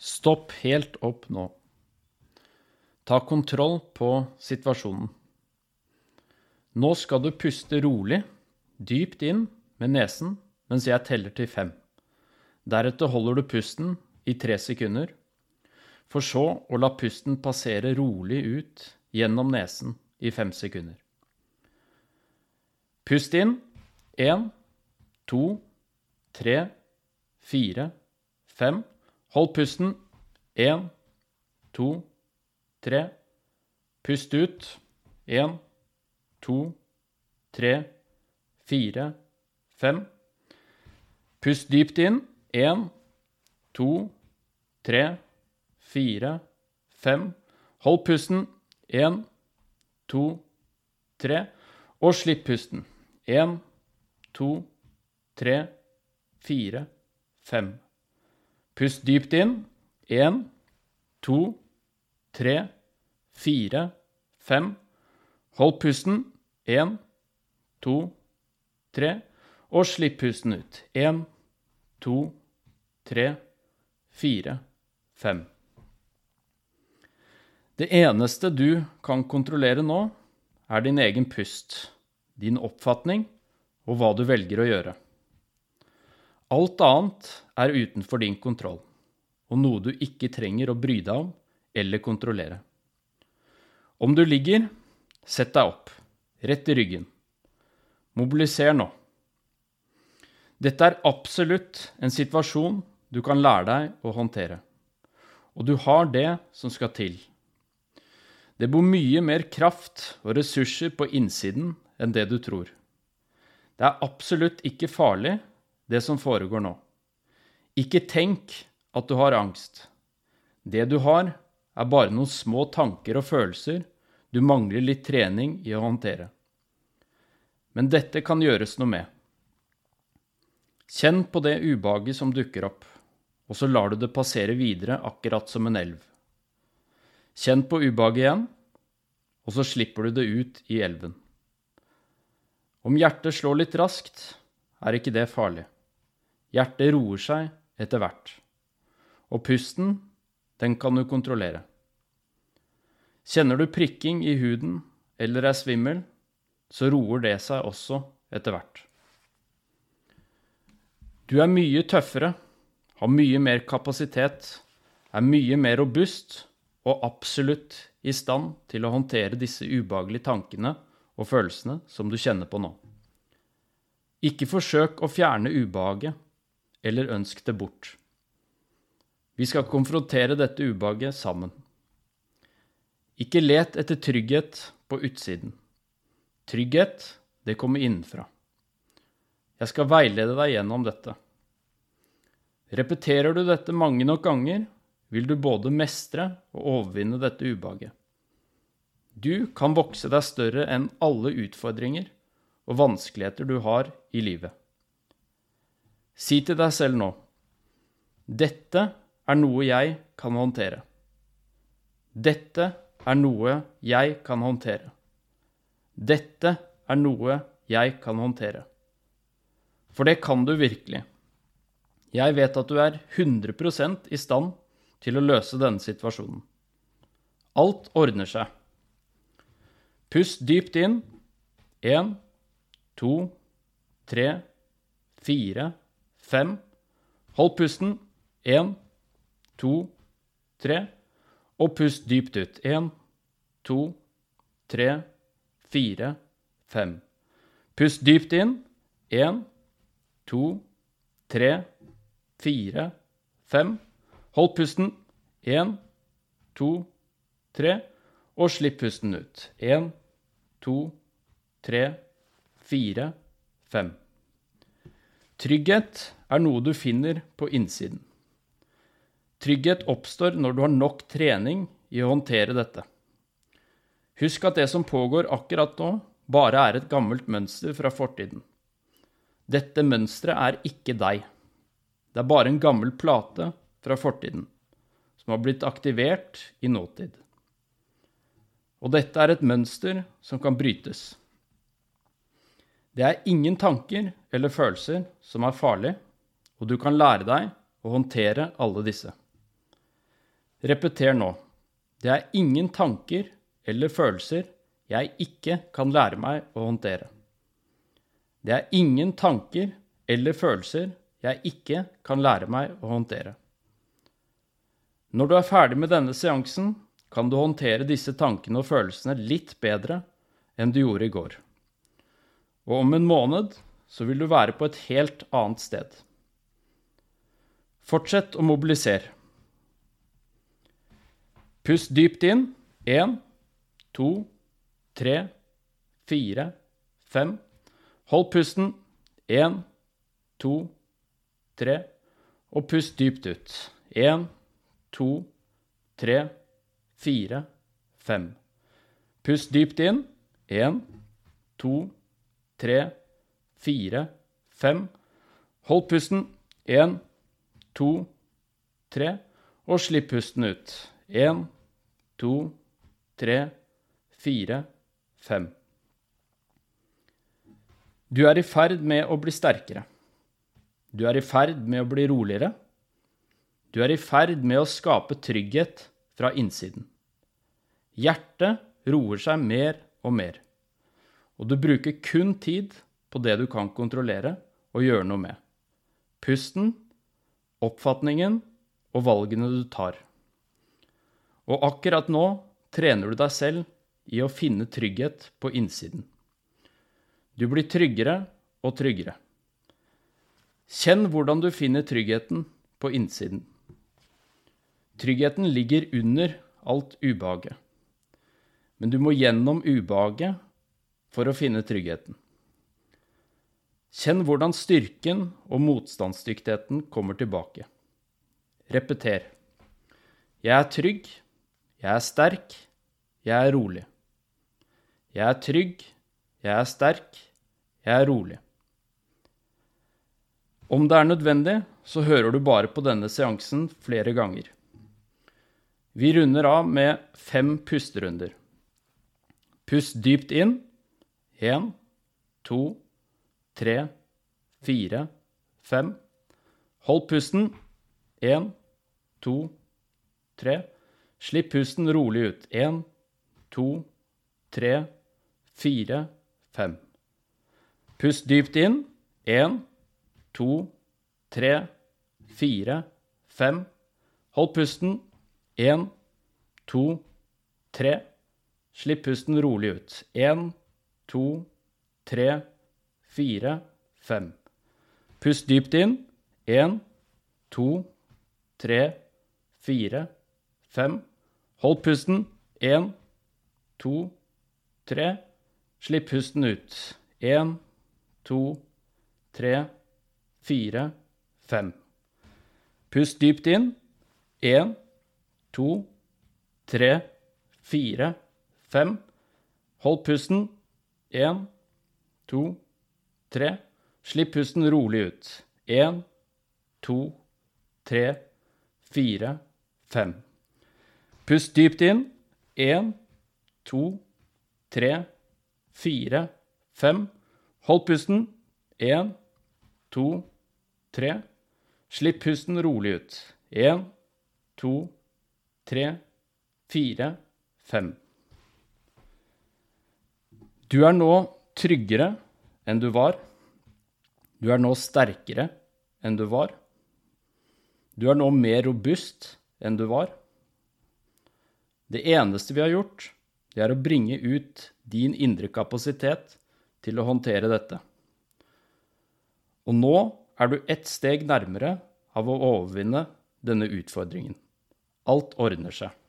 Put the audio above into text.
Stopp helt opp nå. Ta kontroll på situasjonen. Nå skal du puste rolig, dypt inn med nesen mens jeg teller til fem. Deretter holder du pusten i tre sekunder, for så å la pusten passere rolig ut gjennom nesen i fem sekunder. Pust inn. Én, to, tre, fire, fem. Hold pusten. Én, to, tre. Pust ut. Én, to, tre, fire, fem. Pust dypt inn. Én, to, tre, fire, fem. Hold pusten. Én, to, tre. Og slipp pusten. Én, to, tre, fire, fem. Pust dypt inn. Én, to, tre, fire, fem. Hold pusten. Én, to, tre. Og slipp pusten ut. Én, to, tre, fire, fem. Det eneste du kan kontrollere nå, er din egen pust, din oppfatning og hva du velger å gjøre. Alt annet er utenfor din kontroll, og noe du ikke trenger å bry deg om eller kontrollere. Om du ligger, sett deg opp, rett i ryggen. Mobiliser nå. Dette er absolutt en situasjon du kan lære deg å håndtere, og du har det som skal til. Det bor mye mer kraft og ressurser på innsiden enn det du tror. Det er absolutt ikke farlig, det som foregår nå. Ikke tenk at du har angst. Det du har, er bare noen små tanker og følelser du mangler litt trening i å håndtere. Men dette kan gjøres noe med. Kjenn på det ubehaget som dukker opp, og så lar du det passere videre akkurat som en elv. Kjenn på ubehaget igjen, og så slipper du det ut i elven. Om hjertet slår litt raskt, er ikke det farlig. Hjertet roer seg etter hvert. Og pusten, den kan du kontrollere. Kjenner du prikking i huden eller er svimmel, så roer det seg også etter hvert. Du er mye tøffere, har mye mer kapasitet, er mye mer robust og absolutt i stand til å håndtere disse ubehagelige tankene og følelsene som du kjenner på nå. Ikke forsøk å fjerne ubehaget, eller ønsk det bort. Vi skal konfrontere dette ubehaget sammen. Ikke let etter trygghet på utsiden. Trygghet, det kommer innenfra. Jeg skal veilede deg gjennom dette. Repeterer du dette mange nok ganger, vil du både mestre og overvinne dette ubehaget. Du kan vokse deg større enn alle utfordringer og vanskeligheter du har i livet. Si til deg selv nå dette er noe jeg kan håndtere. Dette er noe jeg kan håndtere. Dette er noe jeg kan håndtere. For det kan du virkelig. Jeg vet at du er 100% i stand til å løse denne situasjonen. Alt ordner seg. Pust dypt inn. Én, to, tre, fire, fem. Hold pusten. Én, to, tre. Og pust dypt ut. Én, to, tre, fire, fem. Pust dypt inn. Én, to, tre, fire, fem. Hold pusten. Én, to, tre. Og slipp pusten ut. Én, to, tre, fire, fem. Trygghet er noe du finner på innsiden. Trygghet oppstår når du har nok trening i å håndtere dette. Husk at det som pågår akkurat nå, bare er et gammelt mønster fra fortiden. Dette mønsteret er ikke deg. Det er bare en gammel plate fra fortiden, som har blitt aktivert i nåtid. Og dette er et mønster som kan brytes. Det er ingen tanker eller følelser som er farlige, og du kan lære deg å håndtere alle disse. Repeter nå. Det er ingen tanker eller følelser jeg ikke kan lære meg å håndtere. Det er ingen tanker eller følelser jeg ikke kan lære meg å håndtere. Når du er ferdig med denne seansen, kan du håndtere disse tankene og følelsene litt bedre enn du gjorde i går. Og om en måned så vil du være på et helt annet sted. Fortsett å mobilisere. Pust dypt inn. Én, to, tre, fire, fem. Hold pusten. Én, to, tre. Og pust dypt ut. Én, to, tre, fire, fem. Pust dypt inn. Én, to, tre, fire, fem. Hold pusten. Én, to, tre. Og slipp pusten ut. Én, to, tre, fire, fem. Du er i ferd med å bli sterkere. Du er i ferd med å bli roligere. Du er i ferd med å skape trygghet fra innsiden. Hjertet roer seg mer og mer, og du bruker kun tid på det du kan kontrollere og gjøre noe med. Pusten, oppfatningen og valgene du tar. Og akkurat nå trener du deg selv i å finne trygghet på innsiden. Du blir tryggere og tryggere. Kjenn hvordan du finner tryggheten på innsiden. Tryggheten ligger under alt ubehaget. Men du må gjennom ubehaget for å finne tryggheten. Kjenn hvordan styrken og motstandsdyktigheten kommer tilbake. Repeter. Jeg er trygg. Jeg er sterk. Jeg er rolig. Jeg er trygg. Jeg er sterk. Jeg er rolig. Om det er nødvendig, så hører du bare på denne seansen flere ganger. Vi runder av med fem pusterunder. Pust dypt inn. Én, to, tre, fire, fem. Hold pusten. Én, to, tre. Slipp pusten rolig ut. Én, to, tre, fire, fem. Pust dypt inn. Én, to, tre, fire, fem. Hold pusten. Én, to, tre. Slipp pusten rolig ut. Én, to, tre, fire, fem. Pust dypt inn. Én, to, tre, fire, fem. Hold pusten. Én, to, tre. Slipp pusten ut. Én, to, tre, fire, fem. Pust dypt inn. Én, to, tre, fire, fem. Hold pusten. Én, to, tre. Slipp pusten rolig ut. Én, to, tre, fire, fem. Pust dypt inn. Én, to, tre, fire, fem. Hold pusten. Én, to, tre. Slipp pusten rolig ut. Én, to, tre, fire, fem. Du er nå tryggere enn du var. Du er nå sterkere enn du var. Du er nå mer robust enn du var. Det eneste vi har gjort, det er å bringe ut din indre kapasitet til å håndtere dette. Og nå er du ett steg nærmere av å overvinne denne utfordringen. Alt ordner seg.